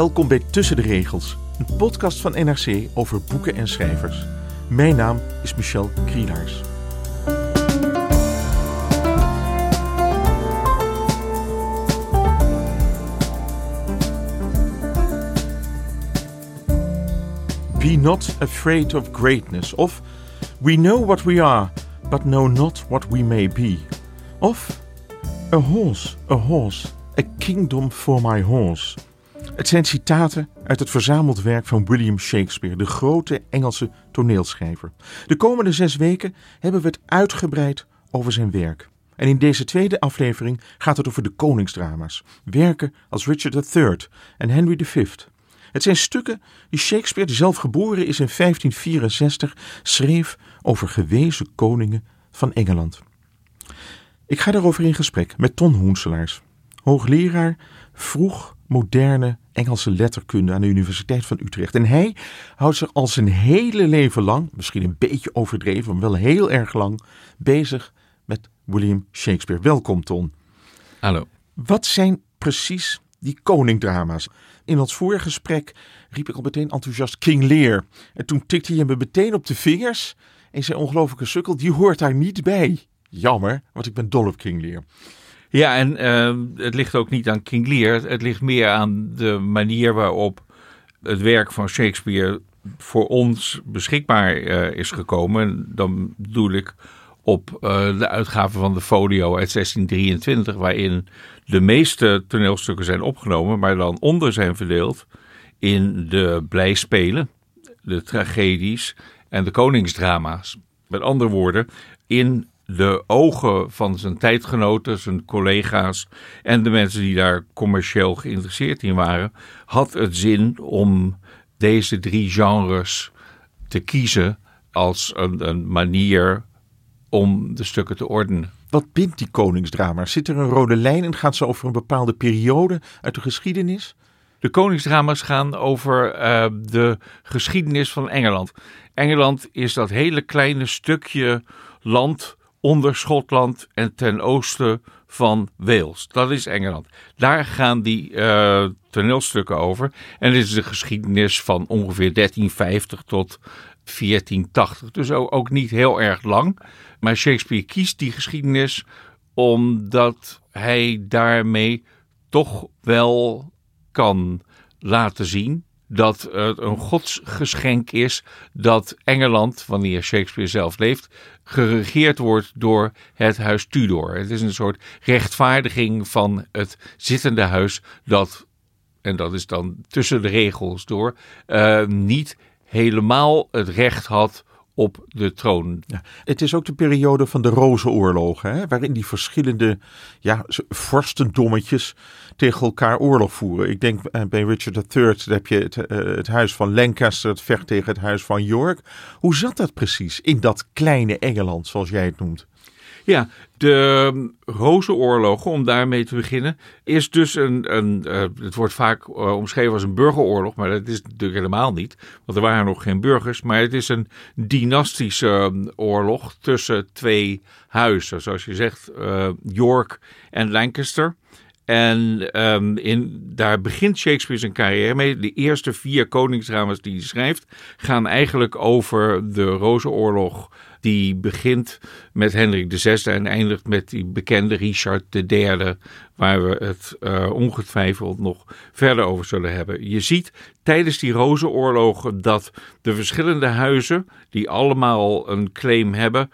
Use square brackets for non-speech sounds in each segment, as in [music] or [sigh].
Welkom bij Tussen de Regels, een podcast van NRC over boeken en schrijvers. Mijn naam is Michel Krielaars. Be not afraid of greatness. Of We know what we are, but know not what we may be. Of A horse, a horse, a kingdom for my horse. Het zijn citaten uit het verzameld werk van William Shakespeare, de grote Engelse toneelschrijver. De komende zes weken hebben we het uitgebreid over zijn werk. En in deze tweede aflevering gaat het over de koningsdrama's, werken als Richard III en Henry V. Het zijn stukken die Shakespeare, die zelf geboren is in 1564, schreef over gewezen koningen van Engeland. Ik ga daarover in gesprek met Ton Hoenselaars, hoogleraar vroeg moderne Engelse letterkunde aan de Universiteit van Utrecht. En hij houdt zich al zijn hele leven lang, misschien een beetje overdreven, maar wel heel erg lang, bezig met William Shakespeare. Welkom, Ton. Hallo. Wat zijn precies die koningdrama's? In ons vorige gesprek riep ik al meteen enthousiast King Lear. En toen tikte hij me meteen op de vingers en zei ongelofelijke sukkel, die hoort daar niet bij. Jammer, want ik ben dol op King Lear. Ja, en uh, het ligt ook niet aan King Lear. Het ligt meer aan de manier waarop het werk van Shakespeare voor ons beschikbaar uh, is gekomen. Dan bedoel ik op uh, de uitgave van de Folio uit 1623, waarin de meeste toneelstukken zijn opgenomen, maar dan onder zijn verdeeld in de blijspelen, de tragedies en de koningsdrama's. Met andere woorden, in de ogen van zijn tijdgenoten, zijn collega's en de mensen die daar commercieel geïnteresseerd in waren, had het zin om deze drie genres te kiezen als een, een manier om de stukken te ordenen. Wat bindt die koningsdrama's? Zit er een rode lijn en gaat ze over een bepaalde periode uit de geschiedenis? De koningsdrama's gaan over uh, de geschiedenis van Engeland. Engeland is dat hele kleine stukje land onder Schotland en ten oosten van Wales. Dat is Engeland. Daar gaan die uh, toneelstukken over. En dit is de geschiedenis van ongeveer 1350 tot 1480. Dus ook niet heel erg lang. Maar Shakespeare kiest die geschiedenis omdat hij daarmee toch wel kan laten zien dat het een godsgeschenk is dat Engeland, wanneer Shakespeare zelf leeft, geregeerd wordt door het huis Tudor. Het is een soort rechtvaardiging van het zittende huis dat, en dat is dan tussen de regels door, uh, niet helemaal het recht had op de troon. Ja, het is ook de periode van de rozenoorlogen, hè, waarin die verschillende ja, vorstendommetjes tegen elkaar oorlog voeren. Ik denk eh, bij Richard III heb je het, uh, het huis van Lancaster, het vecht tegen het huis van York. Hoe zat dat precies in dat kleine Engeland, zoals jij het noemt? Ja, de Rozenoorlogen, om daarmee te beginnen, is dus een. een uh, het wordt vaak uh, omschreven als een burgeroorlog, maar dat is natuurlijk helemaal niet. Want er waren nog geen burgers. Maar het is een dynastische uh, oorlog tussen twee huizen. Zoals je zegt, York en Lancaster. En um, in, daar begint Shakespeare zijn carrière mee. De eerste vier koningsdrama's die hij schrijft, gaan eigenlijk over de Rozenoorlog die begint met Hendrik VI en eindigt met die bekende Richard III, waar we het uh, ongetwijfeld nog verder over zullen hebben. Je ziet tijdens die rozenoorlogen dat de verschillende huizen, die allemaal een claim hebben,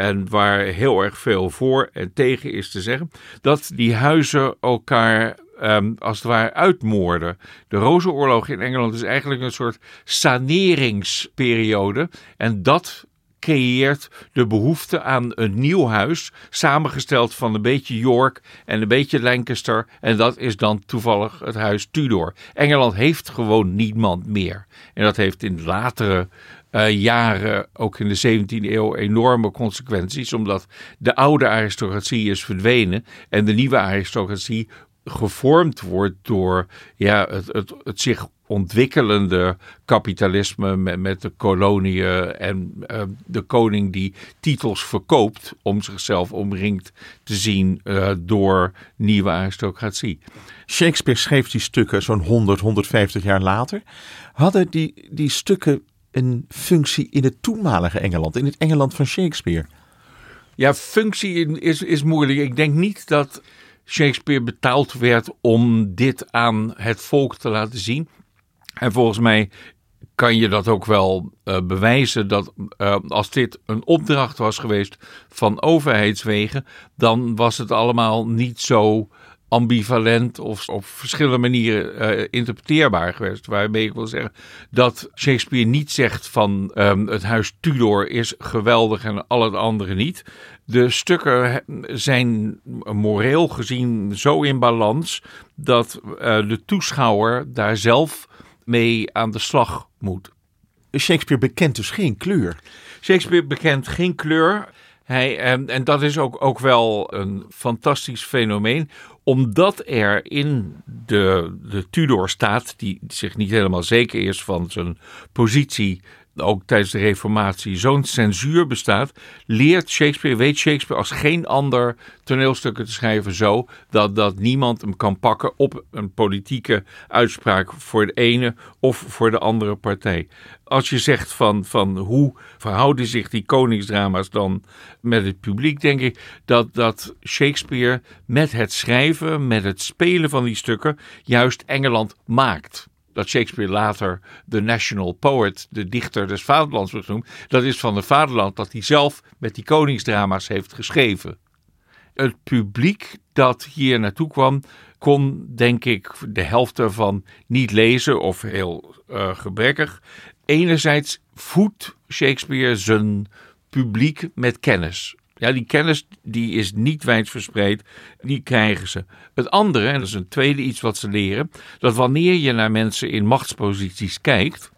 en waar heel erg veel voor en tegen is te zeggen, dat die huizen elkaar um, als het ware uitmoorden. De Rozenoorlog in Engeland is eigenlijk een soort saneringsperiode. En dat creëert de behoefte aan een nieuw huis, samengesteld van een beetje York en een beetje Lancaster. En dat is dan toevallig het huis Tudor. Engeland heeft gewoon niemand meer. En dat heeft in latere uh, jaren, ook in de 17e eeuw, enorme consequenties. Omdat de oude aristocratie is verdwenen en de nieuwe aristocratie gevormd wordt door ja, het, het, het zich ontwikkelende kapitalisme met, met de koloniën en uh, de koning die titels verkoopt om zichzelf omringd te zien uh, door nieuwe aristocratie. Shakespeare schreef die stukken zo'n 100, 150 jaar later. Hadden die, die stukken een functie in het toenmalige Engeland, in het Engeland van Shakespeare? Ja, functie is, is moeilijk. Ik denk niet dat Shakespeare betaald werd om dit aan het volk te laten zien. En volgens mij kan je dat ook wel uh, bewijzen dat uh, als dit een opdracht was geweest van overheidswegen, dan was het allemaal niet zo ambivalent of op verschillende manieren uh, interpreteerbaar geweest. Waarmee ik wil zeggen dat Shakespeare niet zegt van um, het huis Tudor is geweldig en al het andere niet. De stukken zijn moreel gezien zo in balans dat de toeschouwer daar zelf mee aan de slag moet. Shakespeare bekent dus geen kleur. Shakespeare bekent geen kleur. Hij, en, en dat is ook, ook wel een fantastisch fenomeen, omdat er in de, de Tudor staat, die zich niet helemaal zeker is van zijn positie ook tijdens de Reformatie zo'n censuur bestaat, leert Shakespeare, weet Shakespeare als geen ander toneelstukken te schrijven zo dat, dat niemand hem kan pakken op een politieke uitspraak voor de ene of voor de andere partij. Als je zegt van, van hoe verhouden zich die koningsdrama's dan met het publiek, denk ik dat, dat Shakespeare met het schrijven, met het spelen van die stukken, juist Engeland maakt dat Shakespeare later de national poet, de dichter des vaderlands wordt genoemd, dat is van het vaderland dat hij zelf met die koningsdrama's heeft geschreven. Het publiek dat hier naartoe kwam, kon denk ik de helft ervan niet lezen of heel uh, gebrekkig. Enerzijds voedt Shakespeare zijn publiek met kennis. Ja, die kennis die is niet wijdverspreid, die krijgen ze. Het andere, en dat is een tweede iets wat ze leren, dat wanneer je naar mensen in machtsposities kijkt,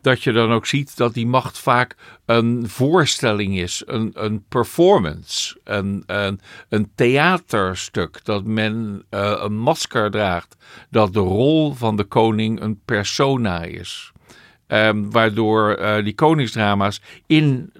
dat je dan ook ziet dat die macht vaak een voorstelling is, een, een performance, een, een, een theaterstuk, dat men uh, een masker draagt, dat de rol van de koning een persona is. Um, waardoor uh, die koningsdrama's in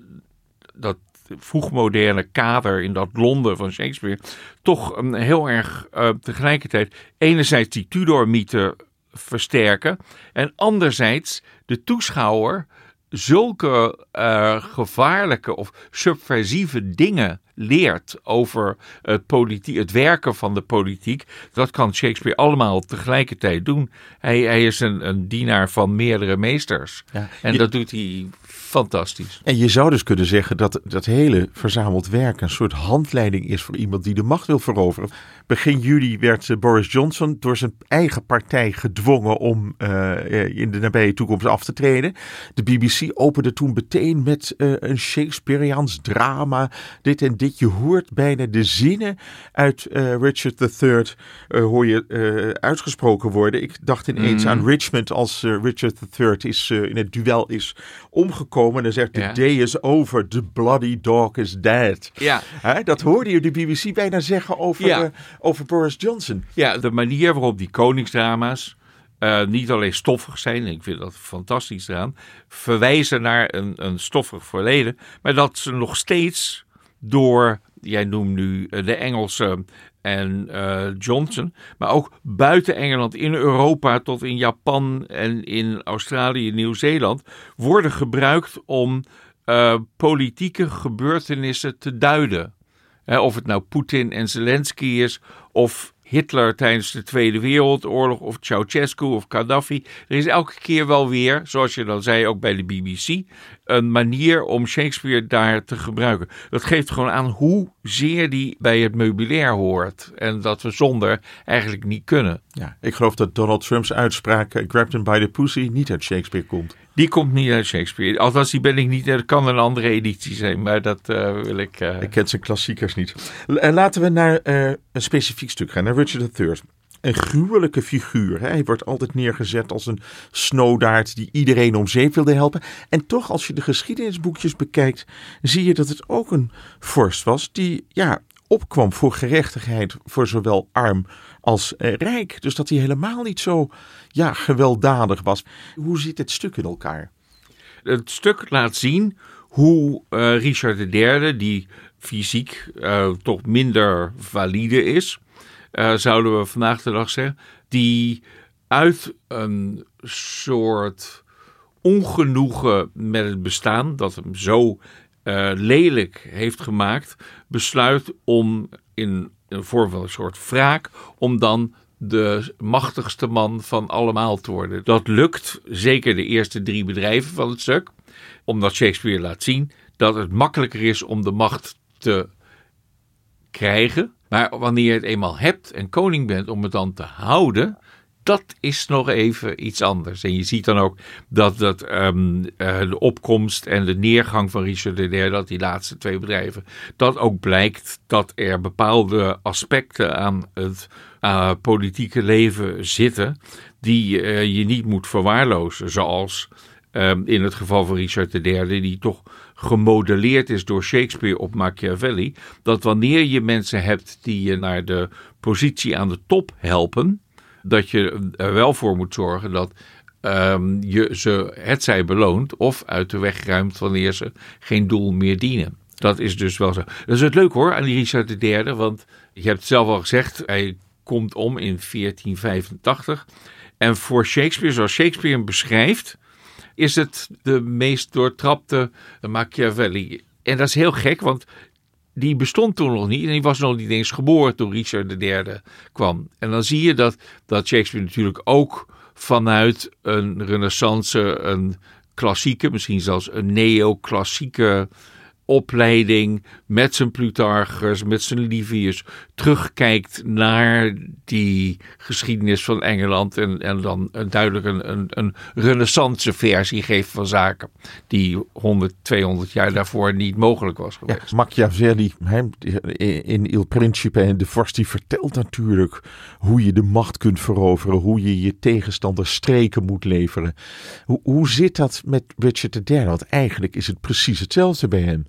dat vroegmoderne kader in dat Londen van Shakespeare toch een heel erg uh, tegelijkertijd enerzijds die Tudor-mythe versterken en anderzijds de toeschouwer zulke uh, gevaarlijke of subversieve dingen leert over het, politie, het werken van de politiek. Dat kan Shakespeare allemaal tegelijkertijd doen. Hij, hij is een, een dienaar van meerdere meesters. Ja, en dat doet hij fantastisch. En je zou dus kunnen zeggen dat dat hele verzameld werk een soort handleiding is voor iemand die de macht wil veroveren. Begin juli werd eh, Boris Johnson door zijn eigen partij gedwongen om uh, in de nabije toekomst af te treden. De BBC opende toen meteen met uh, een Shakespeareans drama. Dit en dit. Je hoort bijna de zinnen uit uh, Richard III hoor je uitgesproken worden. Ik dacht ineens mm. aan Richmond als Richard III is, in het duel is omgekomen komen en dan zegt: The day is over, the bloody dog is dead. Ja. Dat hoorde je de BBC bijna zeggen over, uh, over Boris Johnson. Ja, de manier waarop die koningsdrama's. Uh, niet alleen stoffig zijn, ik vind dat fantastisch eraan, verwijzen naar een, een stoffig verleden, maar dat ze nog steeds door, jij noemt nu eh, de Engelse en uh, Johnson, maar ook buiten Engeland, in Europa tot in Japan en in Australië Nieuw-Zeeland, worden gebruikt om uh, politieke gebeurtenissen te duiden. of het nou Poetin en Zelensky is, of Hitler tijdens de Tweede Wereldoorlog of Ceausescu of Gaddafi. Er is elke keer wel weer, zoals je dan zei ook bij de BBC, een manier om Shakespeare daar te gebruiken. Dat geeft gewoon aan hoe zeer die bij het meubilair hoort. En dat we zonder eigenlijk niet kunnen. Ja, ik geloof dat Donald Trumps uitspraak Grabbed him by the pussy niet uit Shakespeare komt. Die komt niet uit Shakespeare. Althans, die ben ik niet. Dat kan een andere editie zijn, maar dat uh, wil ik. Uh... Ik ken zijn klassiekers niet. Laten we naar een specifiek stuk gaan, naar Richard III een gruwelijke figuur. Hij wordt altijd neergezet als een snowdaard die iedereen om zeep wilde helpen. En toch, als je de geschiedenisboekjes bekijkt, zie je dat het ook een vorst was die ja, opkwam voor gerechtigheid voor zowel arm als eh, rijk. Dus dat hij helemaal niet zo ja, gewelddadig was. Hoe zit het stuk in elkaar? Het stuk laat zien hoe uh, Richard III, die fysiek uh, toch minder valide is, zouden we vandaag de dag zeggen, die uit een soort ongenoegen met het bestaan, dat hem zo uh, lelijk heeft gemaakt, besluit om in een vorm van een soort wraak, om dan de machtigste man van allemaal te worden. Dat lukt, zeker de eerste drie bedrijven van het stuk, omdat Shakespeare laat zien dat het makkelijker is om de macht te krijgen. Maar wanneer je het eenmaal hebt en koning bent om het dan te houden, dat is nog even iets anders. En je ziet dan ook dat, dat um, uh, de opkomst en de neergang van Richard III, dat die laatste twee bedrijven, dat ook blijkt dat er bepaalde aspecten aan het uh, politieke leven zitten die uh, je niet moet verwaarlozen. Zoals um, in het geval van Richard III, die toch gemodelleerd is door Shakespeare op Machiavelli, dat wanneer je mensen hebt die je naar de positie aan de top helpen, dat je er wel voor moet zorgen dat um, je ze hetzij beloont of uit de weg ruimt wanneer ze geen doel meer dienen. Dat is dus wel zo. Dat is het leuk hoor aan die Richard III, want je hebt het zelf al gezegd, hij komt om in 1485. En voor Shakespeare, zoals Shakespeare hem beschrijft, is het de meest doortrapte Machiavelli. En dat is heel gek, want die bestond toen nog niet. En die was nog niet eens geboren toen Richard III kwam. En dan zie je dat, dat Shakespeare natuurlijk ook vanuit een renaissance, een klassieke, misschien zelfs een neoclassieke opleiding met zijn Plutarchus, met zijn Livius, terugkijkt naar die geschiedenis van Engeland en, en dan duidelijk een, een, een renaissance versie geeft van zaken die 100, 200 jaar daarvoor niet mogelijk was geweest. Ja, Machiavelli in Il Principe en de vorst die vertelt natuurlijk hoe je de macht kunt veroveren, hoe je je tegenstander streken moet leveren. Hoe, hoe zit dat met Richard III? Want eigenlijk is het precies hetzelfde bij hem.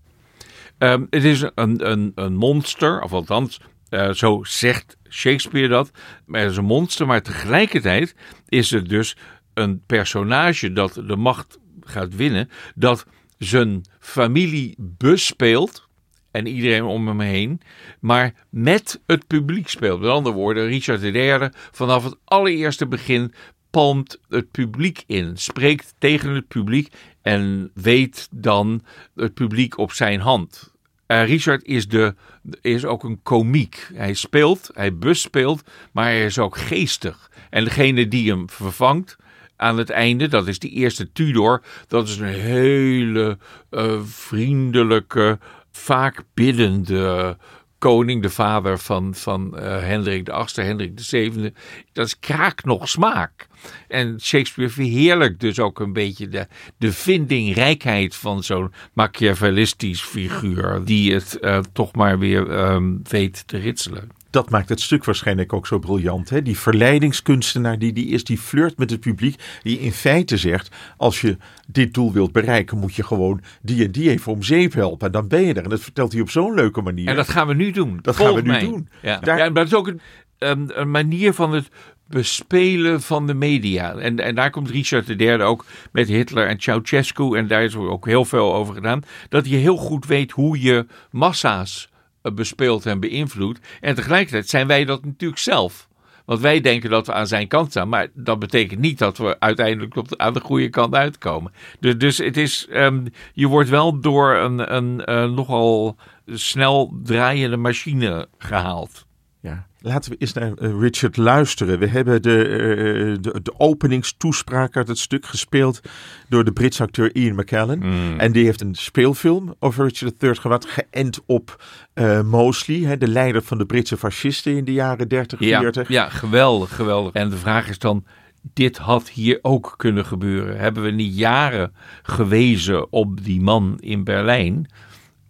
Um, het is een, een, een monster, of althans, uh, zo zegt Shakespeare dat. Maar het is een monster, maar tegelijkertijd is het dus een personage dat de macht gaat winnen, dat zijn familie bespeelt en iedereen om hem heen, maar met het publiek speelt. Met andere woorden, Richard III vanaf het allereerste begin palmt het publiek in, spreekt tegen het publiek en weet dan het publiek op zijn hand. Uh, Richard is, de, is ook een komiek. Hij speelt, hij bespeelt, maar hij is ook geestig. En degene die hem vervangt aan het einde, dat is die eerste Tudor, dat is een hele uh, vriendelijke, vaak biddende koning, de vader van, van uh, Hendrik VIII, Hendrik VII. Dat is kraak nog smaak. En Shakespeare verheerlijkt dus ook een beetje de, de vindingrijkheid van zo'n Machiavellistisch figuur, die het uh, toch maar weer um, weet te ritselen dat maakt het stuk waarschijnlijk ook zo briljant. Hè? Die verleidingskunstenaar die, die is, die flirt met het publiek. Die in feite zegt, als je dit doel wilt bereiken, moet je gewoon die en die even om zeep helpen. En dan ben je er. En dat vertelt hij op zo'n leuke manier. En dat gaan we nu doen. Dat gaan we nu mij. doen. Ja. Daar- ja, maar dat is ook een, een, een manier van het bespelen van de media. En, en daar komt Richard III ook met Hitler en Ceausescu. En daar is ook heel veel over gedaan. Dat je heel goed weet hoe je massa's eh, bespeelt en beïnvloedt. En tegelijkertijd zijn wij dat natuurlijk zelf. Want wij denken dat we aan zijn kant staan. Maar dat betekent niet dat we uiteindelijk op de, aan de goede kant uitkomen. Dus, dus het is, ehm, je wordt wel door een, een eh, nogal snel draaiende machine gehaald. Ja. Laten we eens naar eh, Richard luisteren. We hebben de, eh, de, de openingstoespraak uit het stuk gespeeld door de Britse acteur Ian McKellen. En die heeft een speelfilm over Richard III gemaakt, geënt op eh, Mosley, hè, de leider van de Britse fascisten in de jaren 30, 40. Ja, ja, geweldig, geweldig. En de vraag is dan, dit had hier ook kunnen gebeuren. Hebben we niet jaren gewezen op die man in Berlijn?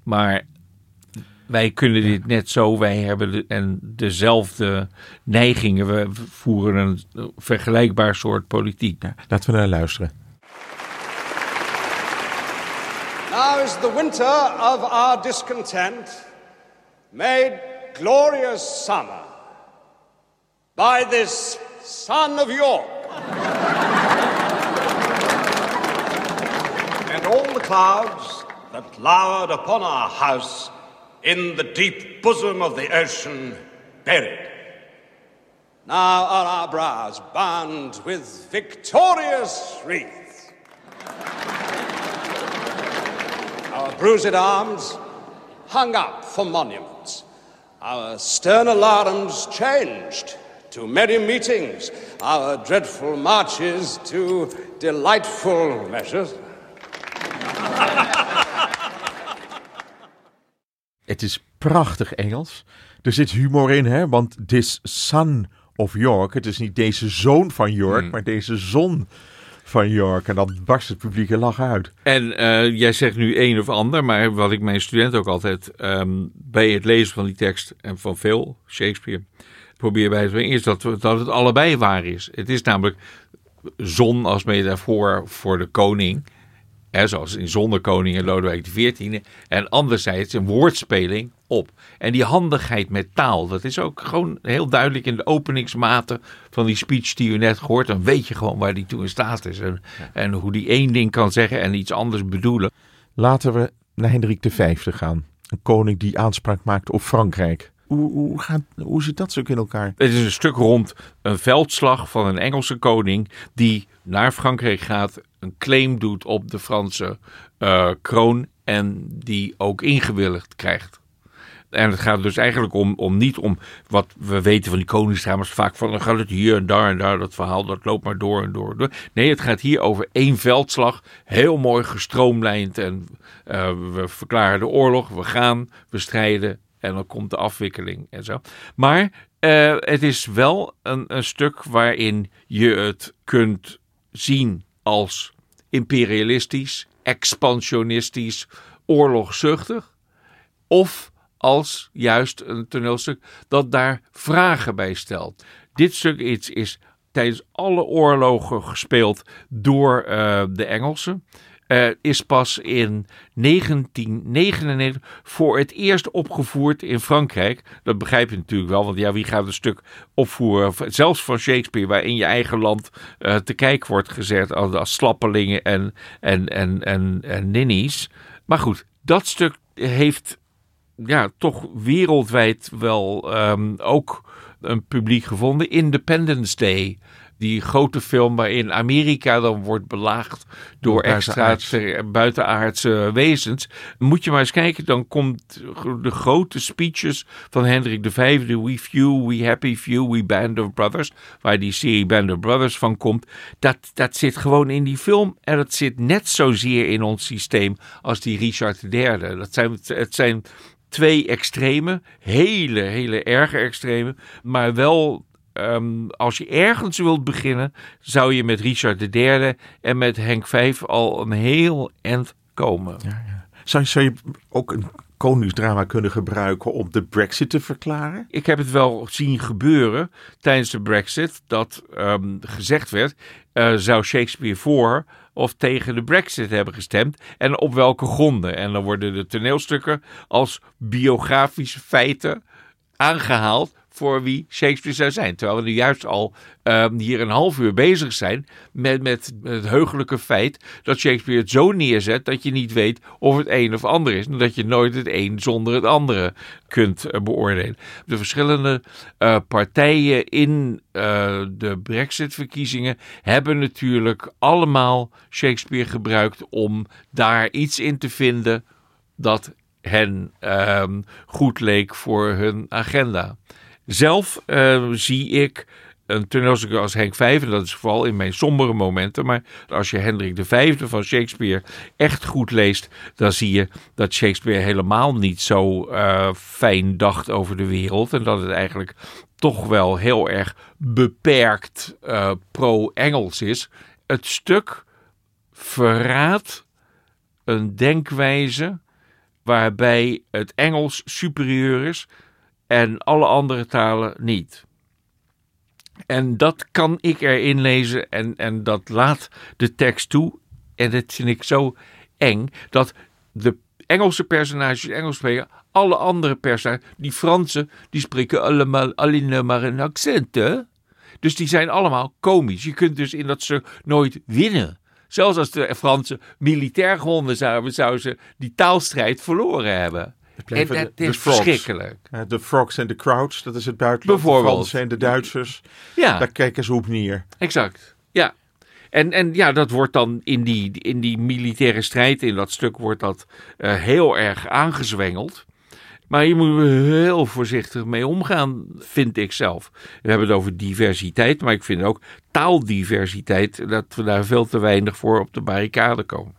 Maar wij kunnen dit net zo, wij hebben de, en dezelfde neigingen. We voeren een vergelijkbaar soort politiek. Ja, laten we naar luisteren. Now is the winter of our discontent made glorious summer by this son of York. and all the clouds that lowered upon our house in the deep bosom of the ocean buried. Now are our brows bound with victorious wreaths. our bruised arms hung up for monuments. Our stern alarms changed to merry meetings, our dreadful marches to delightful measures. Het is prachtig Engels. Er zit humor in, hè? Want this son of York. Het is niet deze zoon van York, Hmm. maar deze zon van York. En dan barst het publieke lach uit. En eh, jij zegt nu een of ander, maar wat ik mijn studenten ook altijd ehm, bij het lezen van die tekst en van veel Shakespeare probeer bij te brengen, is dat, dat het allebei waar is. Het is namelijk zon als metafoor voor de koning, hè, zoals in Zonderkoning en Lodewijk XIV, en anderzijds een woordspeling op. En die handigheid met taal, dat is ook gewoon heel duidelijk in de openingsmaten van die speech die u net gehoord. Dan weet je gewoon waar die toe in staat is. En, en hoe die één ding kan zeggen en iets anders bedoelen. Laten we naar Hendrik V gaan. Een koning die aanspraak maakt op Frankrijk. Hoe, gaat, hoe zit dat stuk in elkaar? Het is een stuk rond een veldslag van een Engelse koning die naar Frankrijk gaat, een claim doet op de Franse eh, kroon en die ook ingewilligd krijgt. En het gaat dus eigenlijk om, om niet om wat we weten van die koningsdrama's vaak van dan gaat het hier en daar en daar dat verhaal dat loopt maar door en door. en door. Nee, het gaat hier over één veldslag, heel mooi gestroomlijnd en eh, we verklaren de oorlog, we gaan, we strijden en dan komt de afwikkeling en zo. Maar eh, het is wel een, stuk waarin je het kunt zien als imperialistisch, expansionistisch, oorlogzuchtig. Of als juist een toneelstuk dat daar vragen bij stelt. Dit stuk is, is tijdens alle oorlogen gespeeld door eh, de Engelsen. Eh, is pas in 1999 voor het eerst opgevoerd in Frankrijk. Dat begrijp je natuurlijk wel, want ja, wie gaat een stuk opvoeren, zelfs van Shakespeare, waar in je eigen land eh, te kijk wordt gezet als, slappelingen en, en, en, en, en ninnies. Maar goed, dat stuk heeft ja, toch wereldwijd wel ehm, ook een publiek gevonden. Independence Day. Die grote film waarin Amerika dan wordt belaagd door Buitenaards. extra buitenaardse wezens. Moet je maar eens kijken, dan komt de grote speeches van Hendrik V. We few, we happy few, we band of brothers. Waar die serie Band of Brothers van komt. Dat, dat zit gewoon in die film. En dat zit net zozeer in ons systeem als die Richard III. Dat zijn, het zijn twee extreme, hele, hele erge extreme, maar wel. Ehm, als je ergens wilt beginnen, zou je met Richard III en met Henk V al een heel eind komen. Zou, zou je ook een koningsdrama kunnen gebruiken om de brexit te verklaren? Ik heb het wel zien gebeuren tijdens de Brexit dat ehm, gezegd werd: eh, zou Shakespeare voor of tegen de Brexit hebben gestemd en op welke gronden? En dan worden de toneelstukken als biografische feiten aangehaald voor wie Shakespeare zou zijn. Terwijl we nu juist al ehm, hier een half uur bezig zijn met, met het heugelijke feit dat Shakespeare het zo neerzet dat je niet weet of het een of ander is. En dat je nooit het een zonder het andere kunt eh, beoordelen. De verschillende eh, partijen in eh, de Brexit-verkiezingen hebben natuurlijk allemaal Shakespeare gebruikt om daar iets in te vinden dat hen ehm, goed leek voor hun agenda. Zelf eh, zie ik een toneelstuk als Henk V, en dat is vooral in mijn sombere momenten, maar als je Hendrik V van Shakespeare echt goed leest, dan zie je dat Shakespeare helemaal niet zo eh, fijn dacht over de wereld. En dat het eigenlijk toch wel heel erg beperkt eh, pro-Engels is. Het stuk verraadt een denkwijze waarbij het Engels superieur is en alle andere talen niet. En dat kan ik erin lezen en, en dat laat de tekst toe. En dat vind ik zo eng dat de Engelse personages Engels spreken. Alle andere personages, die Fransen, die spreken allemaal alleen maar een accent. Hè? Dus die zijn allemaal komisch. Je kunt dus in dat stuk nooit winnen. Zelfs als de Fransen militair gewonnen zouden, zouden ze die taalstrijd verloren hebben. En dat is verschrikkelijk. Eh, De frogs en de crowds, dat is het buitenland. Bijvoorbeeld. De Fransen en de Duitsers. Ja. Daar kijken ze op neer. Exact. Ja. En, en ja, dat wordt dan in die, in die militaire strijd, in dat stuk, wordt dat eh, heel erg aangezwengeld. Maar je moet er heel voorzichtig mee omgaan, vind ik zelf. We hebben het over diversiteit, maar ik vind ook taaldiversiteit, dat we daar veel te weinig voor op de barricade komen.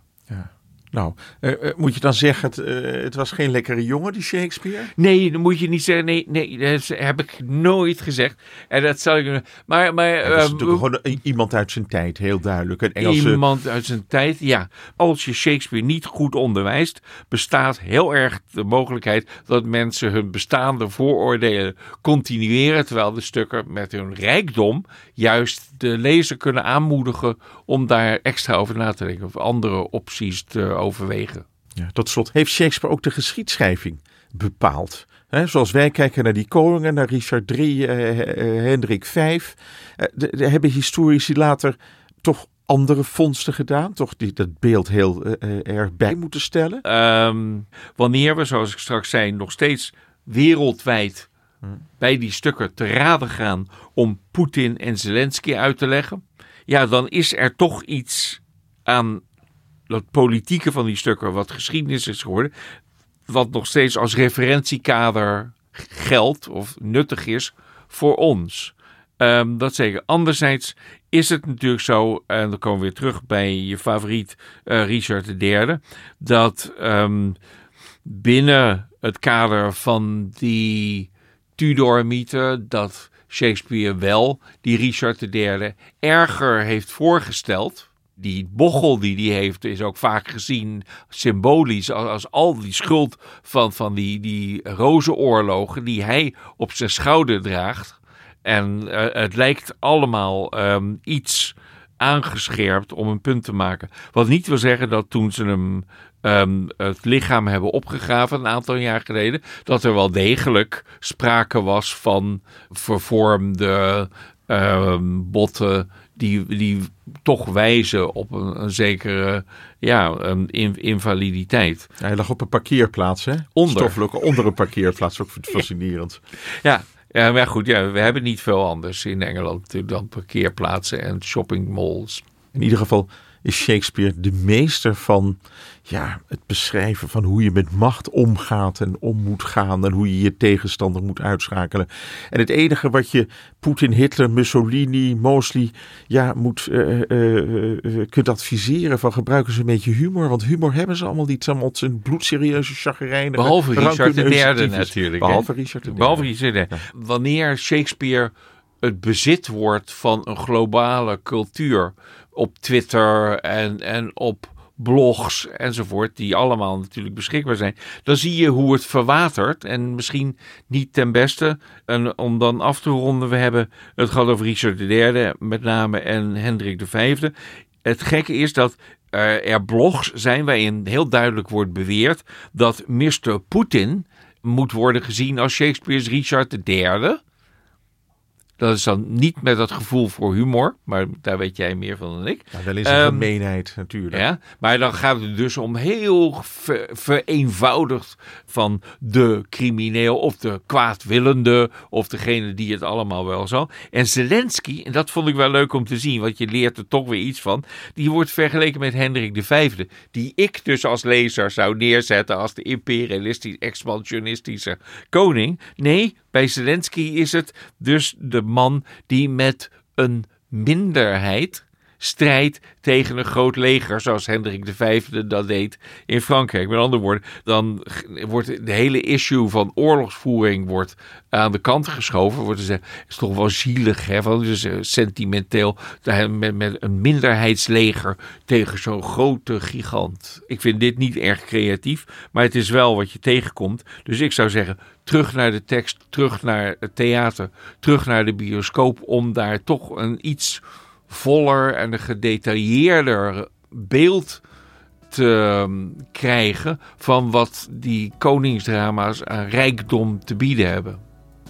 Nou, eh, eh, moet je dan zeggen, het, eh, het was geen lekkere jongen, die Shakespeare? Nee, dan moet je niet zeggen. Nee, nee, dat heb ik nooit gezegd. En dat zal ik. Maar, maar Ja, dat is eh, natuurlijk gewoon iemand uit zijn tijd, heel duidelijk. Een Engelse... Iemand uit zijn tijd, ja. Als je Shakespeare niet goed onderwijst, bestaat heel erg de mogelijkheid dat mensen hun bestaande vooroordelen continueren, terwijl de stukken met hun rijkdom juist de lezer kunnen aanmoedigen om daar extra over na te denken of andere opties te overwegen. Ja, tot slot, heeft Shakespeare ook de geschiedschrijving bepaald? Zoals wij kijken naar die koningen, naar Richard III, eh, eh, Hendrik V. eh, de, de- hebben historici later toch andere vondsten gedaan? Toch die, dat beeld heel eh, eh, erg bij moeten stellen? Ehm, wanneer we, zoals ik straks zei, nog steeds wereldwijd bij die stukken te raden gaan om Poetin en Zelensky uit te leggen, ja, dan is er toch iets aan dat politieke van die stukken, wat geschiedenis is geworden, wat nog steeds als referentiekader geldt of nuttig is voor ons. Ehm, dat zeker. Anderzijds is het natuurlijk zo, en dan komen we weer terug bij je favoriet eh, Richard III, dat ehm, binnen het kader van die Tudor-mythe, dat Shakespeare wel die Richard III erger heeft voorgesteld. Die bochel die die heeft is ook vaak gezien symbolisch als, als al die schuld van, van die, die rozenoorlogen die hij op zijn schouder draagt. En eh, het lijkt allemaal ehm, iets aangescherpt om een punt te maken. Wat niet wil zeggen dat toen ze hem ehm, het lichaam hebben opgegraven een aantal jaar geleden, dat er wel degelijk sprake was van vervormde ehm, botten die, die toch wijzen op een, een zekere ja, een in- invaliditeit. Hij lag op een parkeerplaats, hè? Onder. Stoffelijk, onder een [laughs] parkeerplaats. Ook fascinerend. Ja, ja, maar goed, ja, we hebben niet veel anders in Engeland dan parkeerplaatsen en shoppingmalls. In ieder geval is Shakespeare de meester van ja, het beschrijven van hoe je met macht omgaat en om moet gaan en hoe je je tegenstander moet uitschakelen. En het enige wat je Poetin, Hitler, Mussolini, Mosley ja, moet, eh, eh, eh, kunt adviseren van gebruiken ze een beetje humor, want humor hebben ze allemaal niet. Ze zijn bloedserieuze chagrijnige, Behalve Richard tyfus. natuurlijk. Behalve Richard III. Behalve Richard III. Wanneer Shakespeare het bezit wordt van een globale cultuur op Twitter en, en op blogs enzovoort, die allemaal natuurlijk beschikbaar zijn, dan zie je hoe het verwatert en misschien niet ten beste. En om dan af te ronden, we hebben het gehad over Richard III met name en Hendrik V. Het gekke is dat er blogs zijn waarin heel duidelijk wordt beweerd dat Mr. Poetin moet worden gezien als Shakespeare's Richard III. Dat is dan niet met dat gevoel voor humor, maar daar weet jij meer van dan ik. Ja, wel eens een Ehm, gemeenheid natuurlijk. Ja, maar dan gaat het dus om heel ver- vereenvoudigd van de crimineel of de kwaadwillende of degene die het allemaal wel zal. En Zelensky, en dat vond ik wel leuk om te zien, want je leert er toch weer iets van, die wordt vergeleken met Hendrik V, die ik dus als lezer zou neerzetten als de imperialistisch expansionistische koning. Nee, bij Zelensky is het dus de man die met een minderheid strijdt tegen een groot leger, zoals Hendrik V dat deed in Frankrijk. Met andere woorden, dan wordt de hele issue van oorlogsvoering wordt aan de kant geschoven. Wordt er gezegd, het is toch wel zielig, hè? Want het is eh, sentimenteel met, met een minderheidsleger tegen zo'n grote gigant. Ik vind dit niet erg creatief, maar het is wel wat je tegenkomt. Dus ik zou zeggen, terug naar de tekst, terug naar het theater, terug naar de bioscoop, om daar toch een iets voller en een gedetailleerder beeld te krijgen van wat die koningsdrama's aan rijkdom te bieden hebben.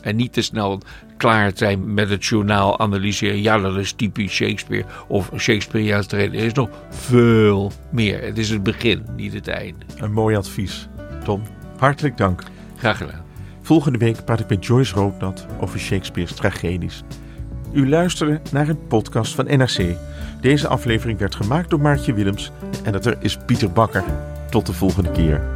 En niet te snel klaar zijn met het journaal analyseren. Ja, dat is typisch Shakespeare of Shakespeareaans treden. Er is nog veel meer. Het is het begin, niet het einde. Een mooi advies. Tom, hartelijk dank. Graag gedaan. Volgende week praat ik met Joyce Roodnat over Shakespeare's tragedies. U luisterde naar een podcast van NRC. Deze aflevering werd gemaakt door Maartje Willems. En dat er is Pieter Bakker. Tot de volgende keer.